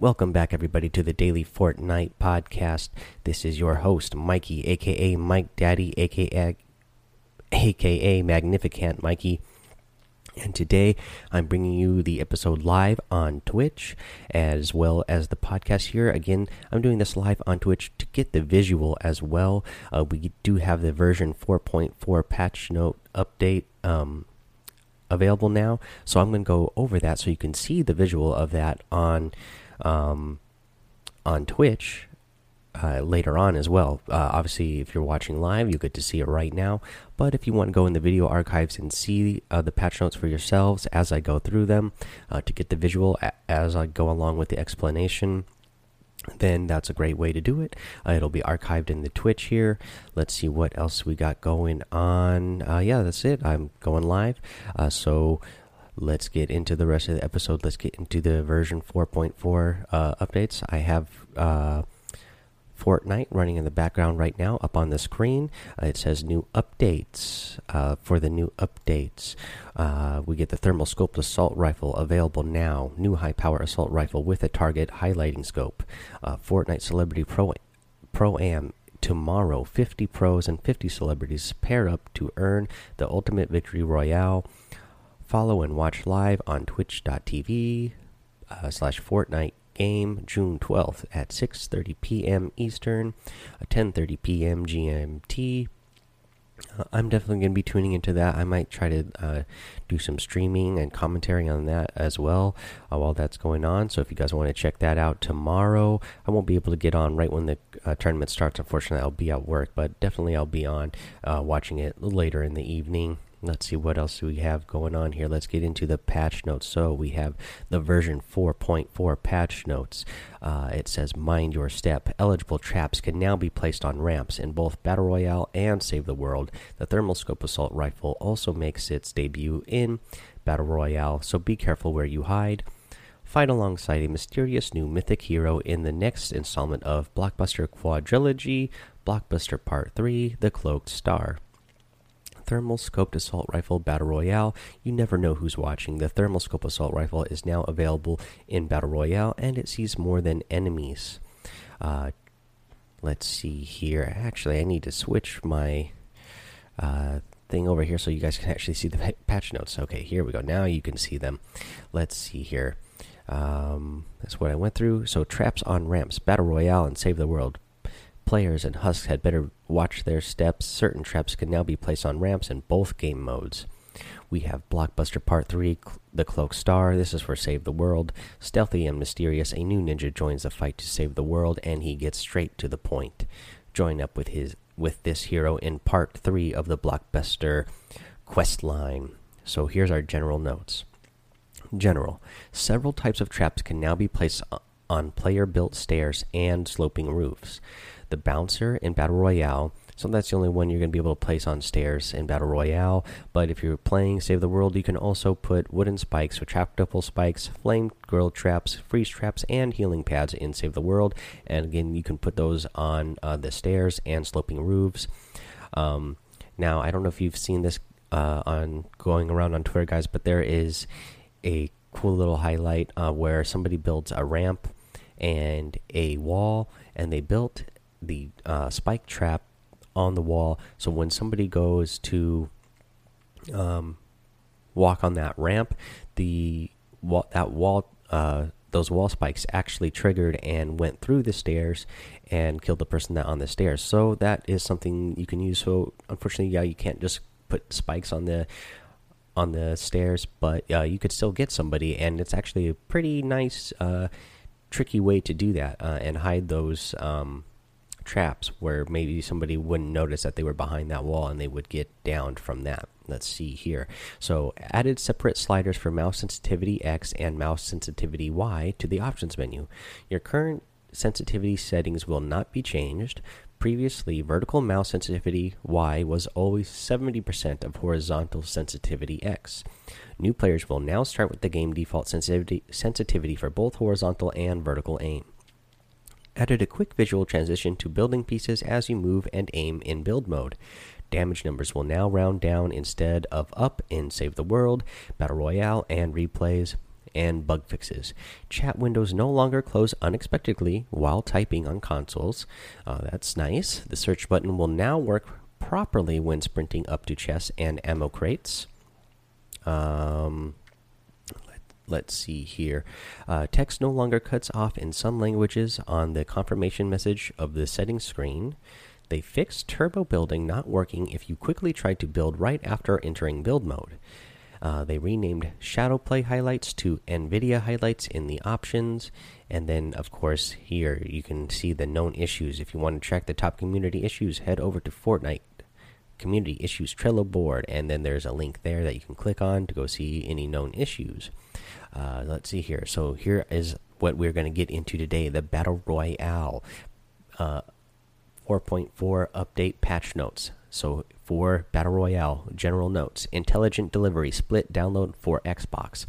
Welcome back, everybody, to the Daily Fortnite podcast. This is your host, Mikey, aka Mike Daddy, aka aka Magnificent Mikey. And today I'm bringing you the episode live on Twitch as well as the podcast here. Again, I'm doing this live on Twitch to get the visual as well. Uh, we do have the version 4.4 patch note update um, available now. So I'm going to go over that so you can see the visual of that on um, on Twitch uh, later on as well. Uh, obviously, if you're watching live, you get to see it right now. But if you want to go in the video archives and see uh, the patch notes for yourselves as I go through them uh, to get the visual as I go along with the explanation, then that's a great way to do it. Uh, it'll be archived in the Twitch here. Let's see what else we got going on. Uh, yeah, that's it. I'm going live. so let's get into the rest of the episode. Let's get into the version 4.4 uh, updates. I have uh, Fortnite running in the background right now up on the screen. Uh, it says new updates. Uh, for the new updates, uh, we get the thermal scoped assault rifle available now. New high power assault rifle with a target highlighting scope. Uh, Fortnite Celebrity Pro Pro Am tomorrow 50 pros and 50 celebrities pair up to earn the ultimate victory royale follow and watch live on twitch.tv uh, slash fortnite game June 12th at 6:30 p.m. Eastern, 10:30 uh, p.m. GMT. Uh, I'm definitely going to be tuning into that. I might try to uh, do some streaming and commentary on that as well uh, while that's going on. So if you guys want to check that out tomorrow, I won't be able to get on right when the uh, tournament starts. Unfortunately, I'll be at work, but definitely I'll be on watching it later in the evening. Let's see what else we have going on here. Let's get into the patch notes. So we have the version 4.4 patch notes. Uh, it says, "Mind your step." Eligible traps can now be placed on ramps in both Battle Royale and Save the World. The thermal scope assault rifle also makes its debut in Battle Royale, so be careful where you hide. Fight alongside a mysterious new mythic hero in the next installment of Blockbuster Quadrilogy, Blockbuster Part 3: The Cloaked Star thermal scoped assault rifle battle royale. You never know who's watching. The thermal scope assault rifle is now available in battle royale, and it sees more than enemies. Uh, let's see here. Actually, I need to switch my uh, thing over here so you guys can actually see the patch notes. Okay, here we go. Now you can see them. Let's see here. Um, that's what I went through. So traps on ramps, battle royale, and save the world players and Husks had better watch their steps. Certain traps can now be placed on ramps in both game modes. We have Blockbuster Part 3, The Cloak Star. This is for Save the World. Stealthy and mysterious, a new ninja joins the fight to save the world, and he gets straight to the point. Join up with his with this hero in Part 3 of the Blockbuster quest line. So here's our general notes. General, several types of traps can now be placed on player built stairs and sloping roofs the bouncer in Battle Royale. So that's the only one you're going to be able to place on stairs in Battle Royale. But if you're playing Save the World, you can also put wooden spikes, trapdoor spikes, flame grill traps, freeze traps, and healing pads in Save the World. And again, you can put those on uh, the stairs and sloping roofs. Um, now, I don't know if you've seen this uh, on going around on Twitter, guys, but there is a cool little highlight uh, where somebody builds a ramp and a wall, and they built the uh, spike trap on the wall. So when somebody goes to um, walk on that ramp, the that wall uh, those wall spikes actually triggered and went through the stairs and killed the person that on the stairs. So that is something you can use. So unfortunately, yeah, you can't just put spikes on the on the stairs, but uh, you could still get somebody, and it's actually a pretty nice, uh, tricky way to do that uh, and hide those um, traps where maybe somebody wouldn't notice that they were behind that wall and they would get downed from that. Let's see here. So, added separate sliders for mouse sensitivity X and mouse sensitivity Y to the options menu. Your current sensitivity settings will not be changed. Previously, vertical mouse sensitivity Y was always 70% of horizontal sensitivity X. New players will now start with the game default sensitivity, sensitivity for both horizontal and vertical aim added a quick visual transition to building pieces as you move and aim in build mode. Damage numbers will now round down instead of up in Save the World, Battle Royale, and replays. And bug fixes. Chat windows no longer close unexpectedly while typing on consoles. Uh, that's nice. The search button will now work properly when sprinting up to chests and ammo crates. Um, let, us see here. Uh, text no longer cuts off in some languages on the confirmation message of the settings screen. They fixed turbo building not working if you quickly tried to build right after entering build mode. Uh, they renamed Shadowplay highlights to NVIDIA highlights in the options. And then, of course, here you can see the known issues. If you want to track the top community issues, head over to Fortnite Community Issues Trello board. And then there's a link there that you can click on to go see any known issues. Uh, let's see here. So, here is what we're going to get into today the Battle Royale. Uh, 4.4 update patch notes. So for Battle Royale, general notes, intelligent delivery, split download for Xbox.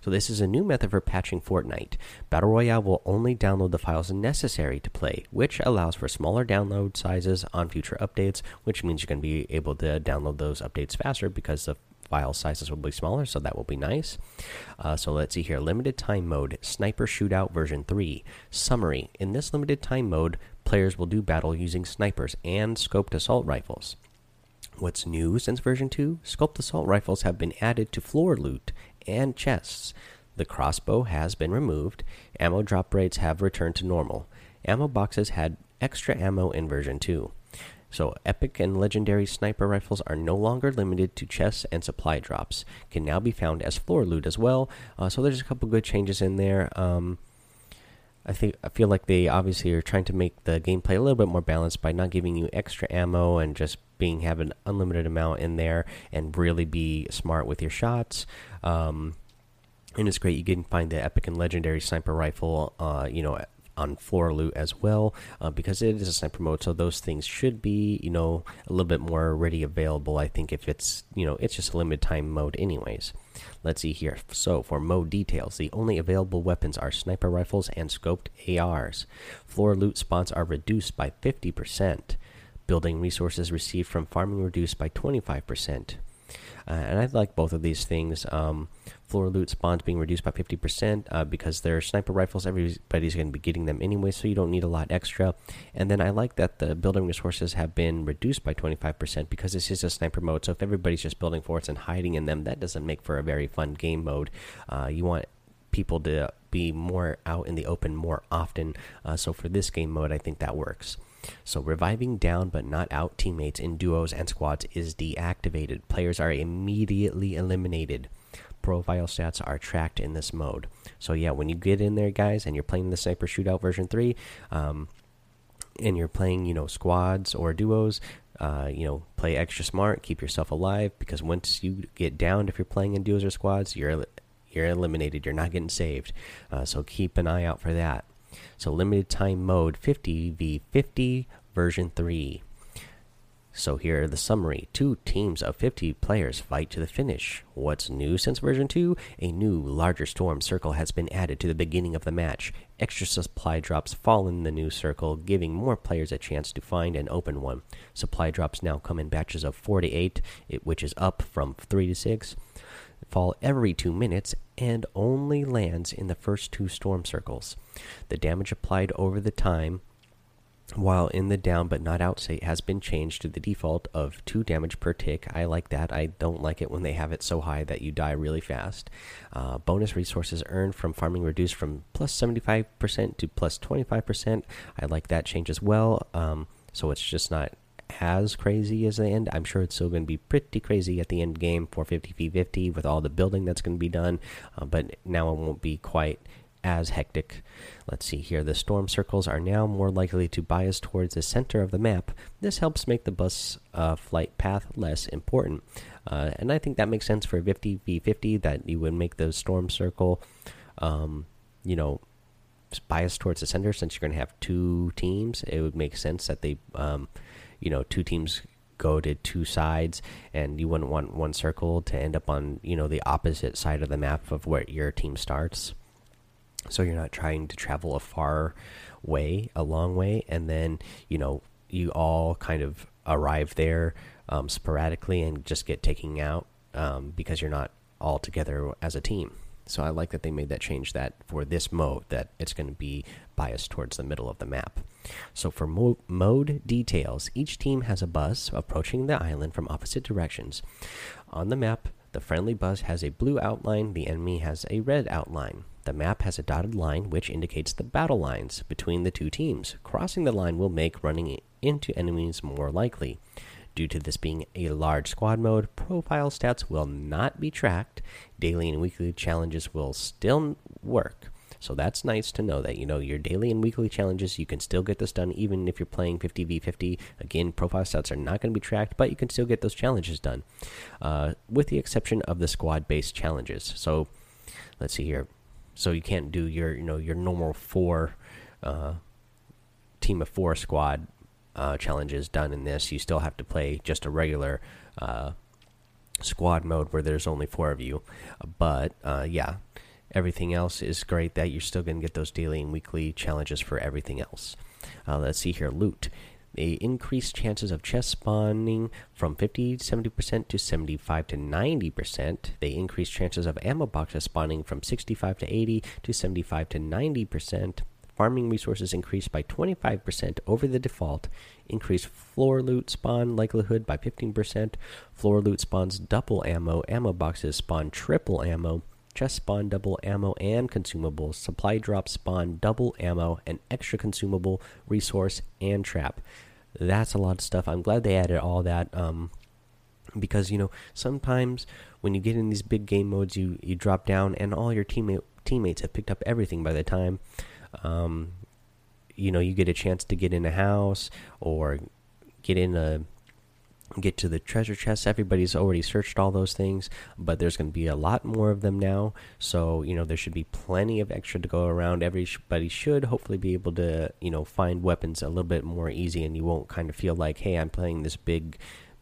So this is a new method for patching Fortnite. Battle Royale will only download the files necessary to play, which allows for smaller download sizes on future updates, which means you're going to be able to download those updates faster because the file sizes will be smaller, so that will be nice. Uh, so let's see here limited time mode, Sniper Shootout version 3. Summary In this limited time mode, players will do battle using snipers and scoped assault rifles. What's new since version 2? Scoped assault rifles have been added to floor loot and chests. The crossbow has been removed. Ammo drop rates have returned to normal. Ammo boxes had extra ammo in version 2. So, epic and legendary sniper rifles are no longer limited to chests and supply drops. Can now be found as floor loot as well. Uh, so, there's a couple good changes in there. Um, I think I feel like they obviously are trying to make the gameplay a little bit more balanced by not giving you extra ammo and just being have an unlimited amount in there and really be smart with your shots. Um, and it's great you can find the epic and legendary sniper rifle, uh, you know, on floor loot as well uh, because it is a sniper mode so those things should be you know a little bit more ready available i think if it's you know it's just a limited time mode anyways. Let's see here. So for mode details the only available weapons are sniper rifles and scoped ars floor loot spots are reduced by 50% building resources received from farming reduced by 25% uh, and I like both of these things. Um, floor loot spawns being reduced by 50% uh, because they're sniper rifles. Everybody's going to be getting them anyway, so you don't need a lot extra. And then I like that the building resources have been reduced by 25% because this is a sniper mode. So if everybody's just building forts and hiding in them, that doesn't make for a very fun game mode. Uh, you want people to be more out in the open more often. Uh, so for this game mode, I think that works. So reviving down but not out teammates in duos and squads is deactivated. Players are immediately eliminated. Profile stats are tracked in this mode. So yeah, when you get in there, guys, and you're playing the Sniper Shootout version three, um, and you're playing, you know, squads or duos, uh, you know, play extra smart, keep yourself alive because once you get downed, if you're playing in duos or squads, you're you're eliminated. You're not getting saved. Uh, so keep an eye out for that. So limited time mode 50 v 50 version 3. So here the summary. Two teams of 50 players fight to the finish. What's new since version 2? A new, larger storm circle has been added to the beginning of the match. Extra supply drops fall in the new circle, giving more players a chance to find and open one. Supply drops now come in batches of 4 to 8, which is up from 3 to 6 fall every two minutes and only lands in the first two storm circles. The damage applied over the time while in the down but not out state has been changed to the default of 2 damage per tick. I like that. I don't like it when they have it so high that you die really fast. Uh, bonus resources earned from farming reduced from plus 75% to plus 25%. I like that change as well. Um, so it's just not as crazy as the end. I'm sure it's still going to be pretty crazy at the end game for 50 v 50 with all the building that's going to be done, uh, but now it won't be quite as hectic. Let's see here. The storm circles are now more likely to bias towards the center of the map. This helps make the bus uh, flight path less important. Uh, and I think that makes sense for 50 v 50 that you would make the storm circle, um, you know, bias towards the center since you're going to have two teams. It would make sense that they. Um, you know two teams go to two sides and you wouldn't want one circle to end up on you know the opposite side of the map of where your team starts so you're not trying to travel a far way a long way and then you know you all kind of arrive there um, sporadically and just get taken out um, because you're not all together as a team So I like that they made that change that for this mode that it's going to be biased towards the middle of the map. So for mo mode details, each team has a bus approaching the island from opposite directions. On the map, the friendly bus has a blue outline, the enemy has a red outline. The map has a dotted line which indicates the battle lines between the two teams. Crossing the line will make running into enemies more likely. Due to this being a large squad mode, profile stats will not be tracked. Daily and weekly challenges will still work. So that's nice to know that you know your daily and weekly challenges you can still get this done even if you're playing 50v50. Again, profile stats are not going to be tracked, but you can still get those challenges done, uh, with the exception of the squad-based challenges. So let's see here. So you can't do your you know your normal four uh, team of four squad uh, challenges done in this. You still have to play just a regular uh, squad mode where there's only four of you. But uh, yeah, everything else is great. That you're still going to get those daily and weekly challenges for everything else. Uh, let's see here, loot. They increase chances of chest spawning from 50 70% to 75 to 90%. They increase chances of ammo boxes spawning from 65 to 80 to 75 to 90% farming resources increased by 25% over the default, increased floor loot spawn likelihood by 15%, floor loot spawns double ammo, ammo boxes spawn triple ammo, chest spawn double ammo and consumables, supply drop spawn double ammo, and extra consumable, resource, and trap. That's a lot of stuff. I'm glad they added all that. Um, because you know sometimes when you get in these big game modes, you you drop down and all your teammate teammates have picked up everything by the time um, you know you get a chance to get in a house or get in a get to the treasure chests everybody's already searched all those things but there's going to be a lot more of them now so you know there should be plenty of extra to go around everybody should hopefully be able to you know find weapons a little bit more easy and you won't kind of feel like hey i'm playing this big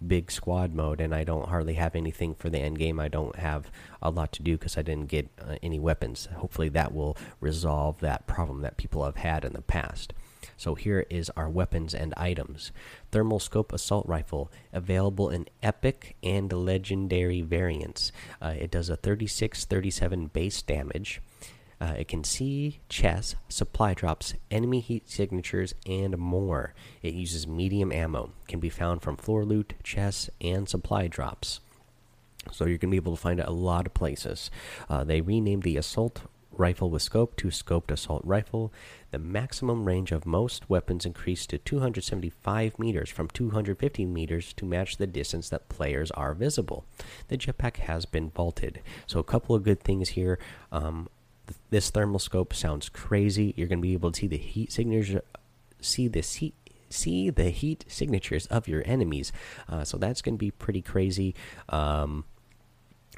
big squad mode and I don't hardly have anything for the end game. I don't have a lot to do because I didn't get uh, any weapons. Hopefully, that will resolve that problem that people have had in the past. So, here is our weapons and items Thermal Scope Assault Rifle, available in epic and legendary variants. Uh, it does a 36 37 base damage. Uh, it can see chests, supply drops, enemy heat signatures, and more. It uses medium ammo. Can be found from floor loot, chests, and supply drops. So you're going to be able to find it a lot of places. Uh, they renamed the assault rifle with scope to scoped assault rifle. The maximum range of most weapons increased to 275 meters from 250 meters to match the distance that players are visible. The jetpack has been vaulted. So a couple of good things here. Um, this thermal scope sounds crazy. You're going to be able to see the heat signatures, see the heat, see the heat signatures of your enemies. Uh, so that's going to be pretty crazy. Um,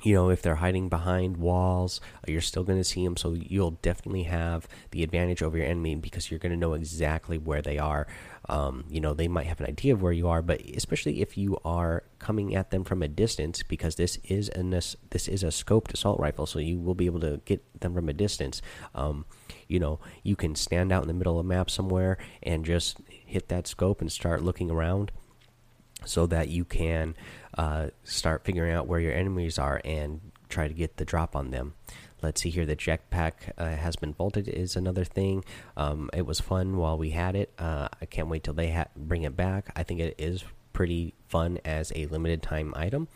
you know, if they're hiding behind walls, you're still going to see them. So you'll definitely have the advantage over your enemy because you're going to know exactly where they are. Um, you know, they might have an idea of where you are, but especially if you are coming at them from a distance, because this is a this is a scoped assault rifle, so you will be able to get them from a distance. Um, you know, you can stand out in the middle of a map somewhere and just hit that scope and start looking around so that you can uh, start figuring out where your enemies are and try to get the drop on them. Let's see here. The jetpack uh, has been vaulted is another thing. Um, it was fun while we had it. Uh, I can't wait till they bring it back. I think it is pretty fun as a limited time item.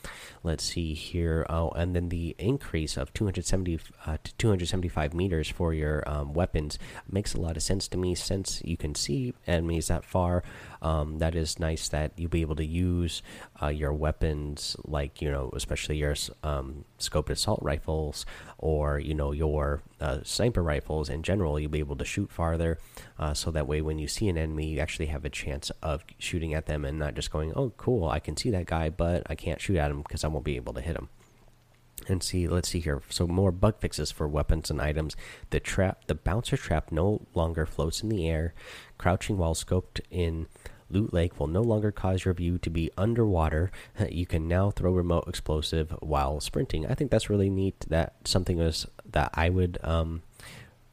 Let's see here. Oh, and then the increase of 270 uh, to 275 meters for your um, weapons makes a lot of sense to me since you can see enemies that far. Um, that is nice that you'll be able to use uh, your weapons, like you know, especially your um, scoped assault rifles or you know your uh, sniper rifles in general. You'll be able to shoot farther, uh, so that way when you see an enemy, you actually have a chance of shooting at them and not just going, "Oh, cool." I can see that guy, but I can't shoot at him because I won't be able to hit him. And see, let's see here. So more bug fixes for weapons and items. The trap, the bouncer trap, no longer floats in the air. Crouching while scoped in Loot Lake will no longer cause your view to be underwater. You can now throw remote explosive while sprinting. I think that's really neat. That something was that I would um,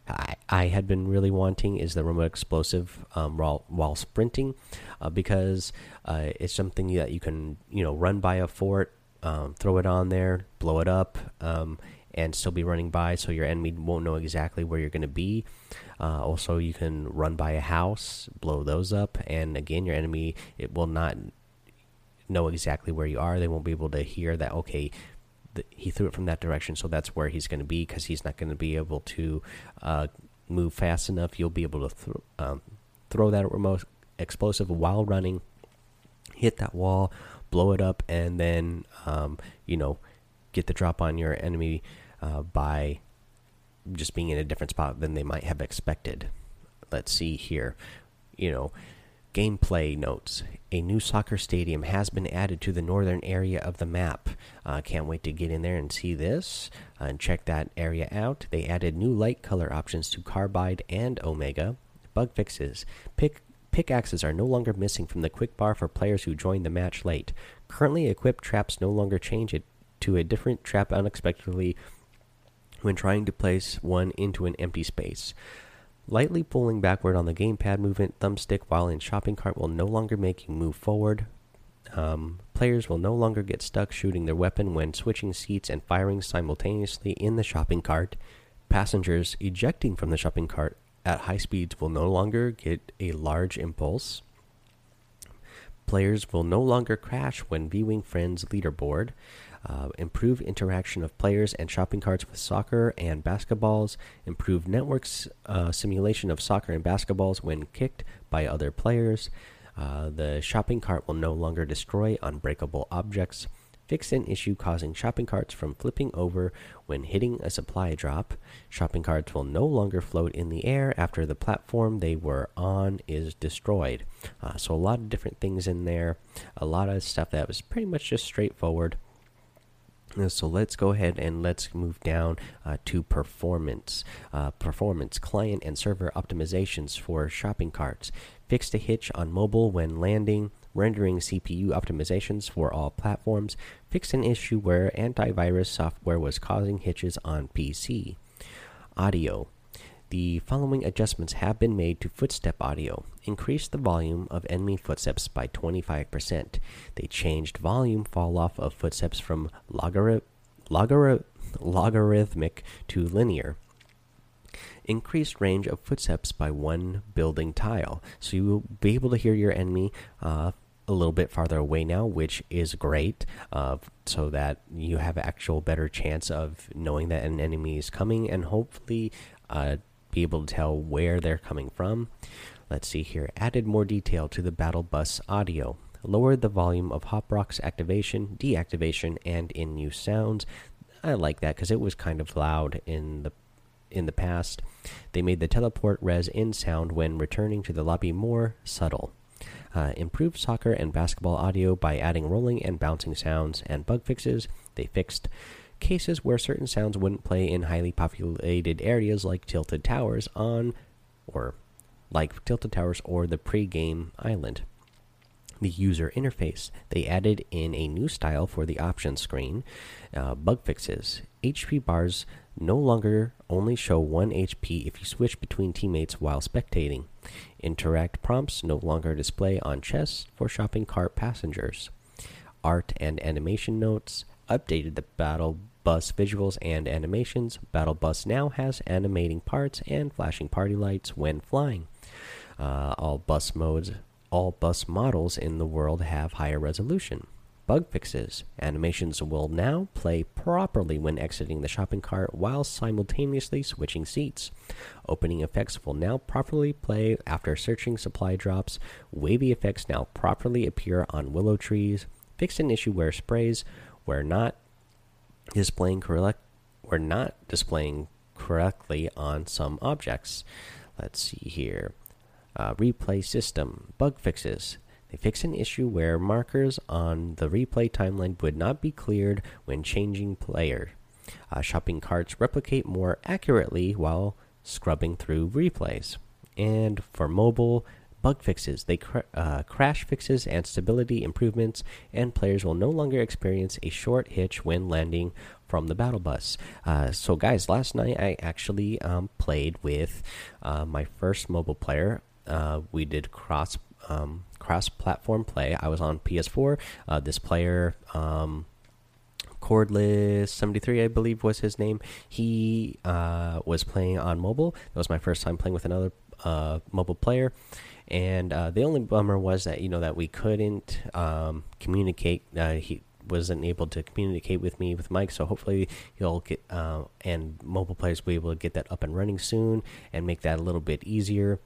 I, I had been really wanting is the remote explosive um, while while sprinting, uh, because uh, it's something that you can you know run by a fort, um, throw it on there, blow it up, um, and still be running by, so your enemy won't know exactly where you're going to be. Uh, also, you can run by a house, blow those up, and again, your enemy it will not know exactly where you are. They won't be able to hear that. Okay, he threw it from that direction, so that's where he's going to be because he's not going to be able to uh, move fast enough. You'll be able to th um, throw that remote explosive while running, hit that wall, blow it up, and then um, you know get the drop on your enemy uh, by just being in a different spot than they might have expected. Let's see here. You know, gameplay notes. A new soccer stadium has been added to the northern area of the map. Uh, can't wait to get in there and see this uh, and check that area out. They added new light color options to Carbide and Omega. Bug fixes. Pick Pickaxes are no longer missing from the quick bar for players who join the match late. Currently equipped traps no longer change it to a different trap unexpectedly when trying to place one into an empty space. Lightly pulling backward on the gamepad movement thumbstick while in shopping cart will no longer make you move forward. Um, players will no longer get stuck shooting their weapon when switching seats and firing simultaneously in the shopping cart. Passengers ejecting from the shopping cart at high speeds will no longer get a large impulse. Players will no longer crash when viewing friends' leaderboard. Uh, improve interaction of players and shopping carts with soccer and basketballs. Improve networks uh, simulation of soccer and basketballs when kicked by other players. Uh, the shopping cart will no longer destroy unbreakable objects. Fix an issue causing shopping carts from flipping over when hitting a supply drop. Shopping carts will no longer float in the air after the platform they were on is destroyed. Uh, so, a lot of different things in there. A lot of stuff that was pretty much just straightforward. Uh, so let's go ahead and let's move down uh, to performance. Uh, performance, client and server optimizations for shopping carts. Fixed a hitch on mobile when landing, rendering CPU optimizations for all platforms. Fixed an issue where antivirus software was causing hitches on PC. Audio. The following adjustments have been made to footstep audio. Increase the volume of enemy footsteps by 25%. They changed volume fall off of footsteps from logarith logarith logarithmic to linear. Increased range of footsteps by one building tile. So you will be able to hear your enemy uh, a little bit farther away now, which is great, uh, so that you have actual better chance of knowing that an enemy is coming and hopefully uh, be able to tell where they're coming from. Let's see here. Added more detail to the battle bus audio. Lowered the volume of Hop Rock's activation, deactivation, and in use sounds. I like that because it was kind of loud in the in the past. They made the teleport res in sound when returning to the lobby more subtle. Uh, improved soccer and basketball audio by adding rolling and bouncing sounds and bug fixes. They fixed cases where certain sounds wouldn't play in highly populated areas like Tilted Towers on or like Tilted Towers or the pre-game island. The user interface. They added in a new style for the options screen. Uh, bug fixes. HP bars no longer only show 1 HP if you switch between teammates while spectating. Interact prompts no longer display on chests for shopping cart passengers. Art and animation notes updated the battle bus visuals and animations. Battle Bus now has animating parts and flashing party lights when flying. Uh, all bus modes, all bus models in the world have higher resolution. Bug fixes. Animations will now play properly when exiting the shopping cart while simultaneously switching seats. Opening effects will now properly play after searching supply drops. Wavy effects now properly appear on willow trees. Fixed an issue where sprays were not displaying correct or not displaying correctly on some objects. Let's see here. Uh, replay system bug fixes. They fix an issue where markers on the replay timeline would not be cleared when changing player. Uh, shopping carts replicate more accurately while scrubbing through replays. And for mobile, bug fixes, they cr uh, crash fixes and stability improvements, and players will no longer experience a short hitch when landing from the battle bus. Uh, so, guys, last night I actually um, played with uh, my first mobile player. Uh, we did cross um, cross platform play. I was on PS4. Uh, this player. Um, Cordless seventy three, I believe was his name. He uh, was playing on mobile. That was my first time playing with another uh, mobile player, and uh, the only bummer was that you know that we couldn't um, communicate. Uh, he wasn't able to communicate with me with mic, so hopefully he'll get uh, and mobile players will be able to get that up and running soon and make that a little bit easier.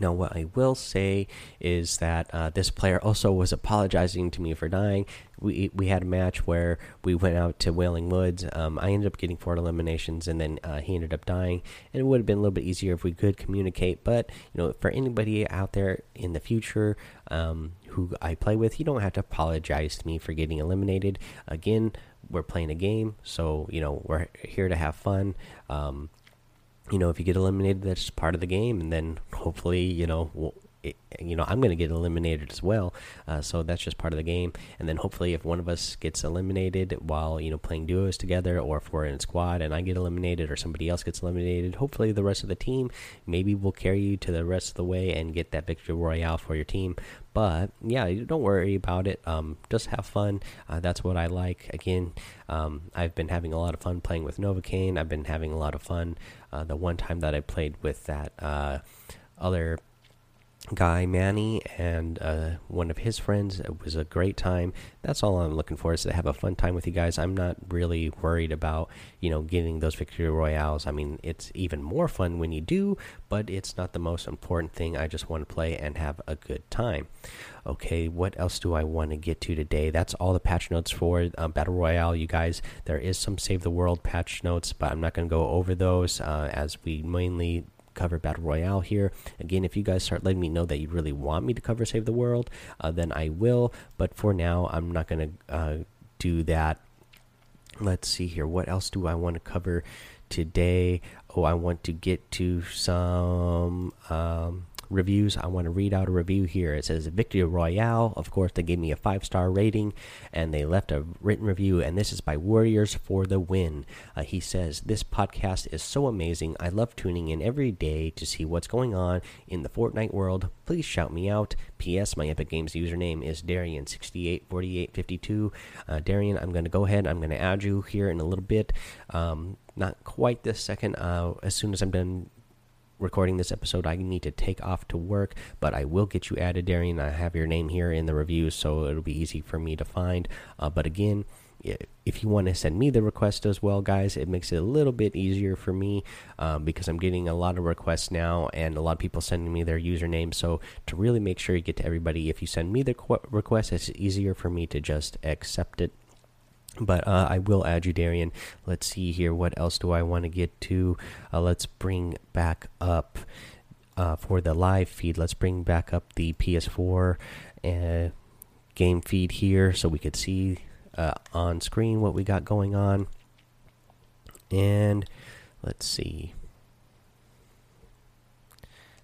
Now, what I will say is that uh, this player also was apologizing to me for dying. We we had a match where we went out to Wailing Woods. Um, I ended up getting four eliminations, and then uh, he ended up dying. And it would have been a little bit easier if we could communicate. But you know, for anybody out there in the future um, who I play with, you don't have to apologize to me for getting eliminated. Again, we're playing a game, so you know we're here to have fun. Um, you know, if you get eliminated, that's part of the game, and then hopefully, you know, it, you know, I'm going to get eliminated as well. Uh, so that's just part of the game. And then hopefully, if one of us gets eliminated while you know playing duos together, or if we're in a squad and I get eliminated, or somebody else gets eliminated, hopefully the rest of the team maybe will carry you to the rest of the way and get that victory royale for your team. But yeah, don't worry about it. Um, just have fun. Uh, that's what I like. Again, um, I've been having a lot of fun playing with Novocaine. I've been having a lot of fun. Uh, the one time that I played with that uh, other guy Manny and uh, one of his friends. It was a great time. That's all I'm looking for is to have a fun time with you guys. I'm not really worried about you know getting those victory royales. I mean, it's even more fun when you do, but it's not the most important thing. I just want to play and have a good time. Okay, what else do I want to get to today? That's all the patch notes for uh, Battle Royale, you guys. There is some Save the World patch notes, but I'm not going to go over those uh, as we mainly cover Battle Royale here. Again, if you guys start letting me know that you really want me to cover Save the World, uh, then I will. But for now, I'm not going to uh, do that. Let's see here. What else do I want to cover today? Oh, I want to get to some. Um, reviews. I want to read out a review here. It says Victory Royale. Of course, they gave me a five star rating and they left a written review. And this is by Warriors for the Win. Uh, he says, This podcast is so amazing. I love tuning in every day to see what's going on in the Fortnite world. Please shout me out. P.S. My Epic Games username is Darian684852. Uh, Darian, I'm going to go ahead. I'm going to add you here in a little bit. Um, not quite this second. Uh, as soon as I'm done recording this episode, I need to take off to work, but I will get you added, Darian. I have your name here in the reviews, so it'll be easy for me to find. Uh, but again, if you want to send me the request as well, guys, it makes it a little bit easier for me um, because I'm getting a lot of requests now and a lot of people sending me their username. So, to really make sure you get to everybody, if you send me the request, it's easier for me to just accept it but uh, I will add you, Darian. Let's see here. What else do I want to get to? Uh, let's bring back up uh, for the live feed. Let's bring back up the PS4 uh, game feed here so we could see uh, on screen what we got going on. And let's see.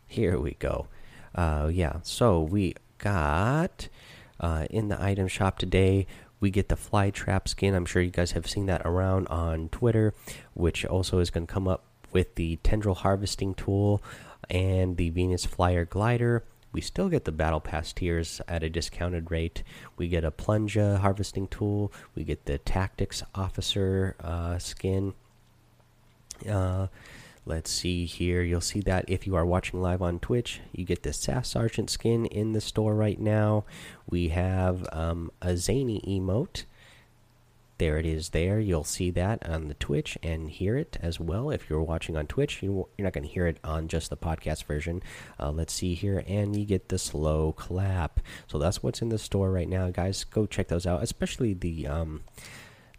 Here we go. Uh, yeah, so we got in the item shop today we get the fly trap skin. I'm sure you guys have seen that around on Twitter, which also is going to come up with the tendril harvesting tool and the Venus Flyer glider. We still get the battle pass tiers at a discounted rate. We get a Plunger harvesting tool. We get the tactics officer uh, skin. Uh, Let's see here. You'll see that if you are watching live on Twitch, you get the SAS Sergeant skin in the store right now. We have um, a zany emote. There it is. There you'll see that on the Twitch and hear it as well. If you're watching on Twitch, you're not going to hear it on just the podcast version. Uh, let's see here, and you get the slow clap. So that's what's in the store right now, guys. Go check those out, especially the. Um,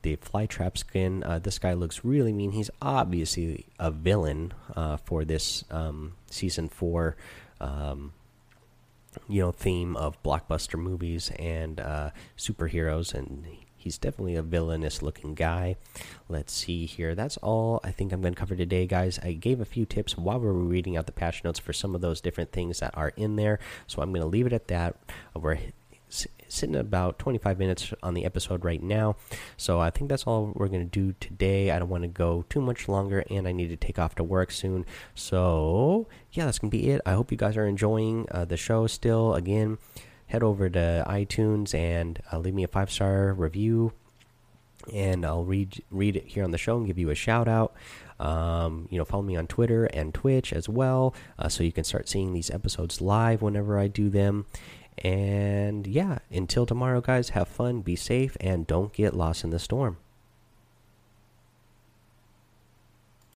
the flytrap skin. Uh, this guy looks really mean. He's obviously a villain uh, for this um, season four, um, you know, theme of blockbuster movies and uh, superheroes, and he's definitely a villainous looking guy. Let's see here. That's all I think I'm going to cover today, guys. I gave a few tips while we were reading out the patch notes for some of those different things that are in there, so I'm going to leave it at that. We're sitting about 25 minutes on the episode right now. So I think that's all we're going to do today. I don't want to go too much longer and I need to take off to work soon. So, yeah, that's going to be it. I hope you guys are enjoying uh, the show still. Again, head over to iTunes and uh, leave me a five star review. And I'll read read it here on the show and give you a shout out. Um, you know, follow me on Twitter and Twitch as well, uh, so you can start seeing these episodes live whenever I do them. And yeah, until tomorrow, guys, have fun, be safe, and don't get lost in the storm.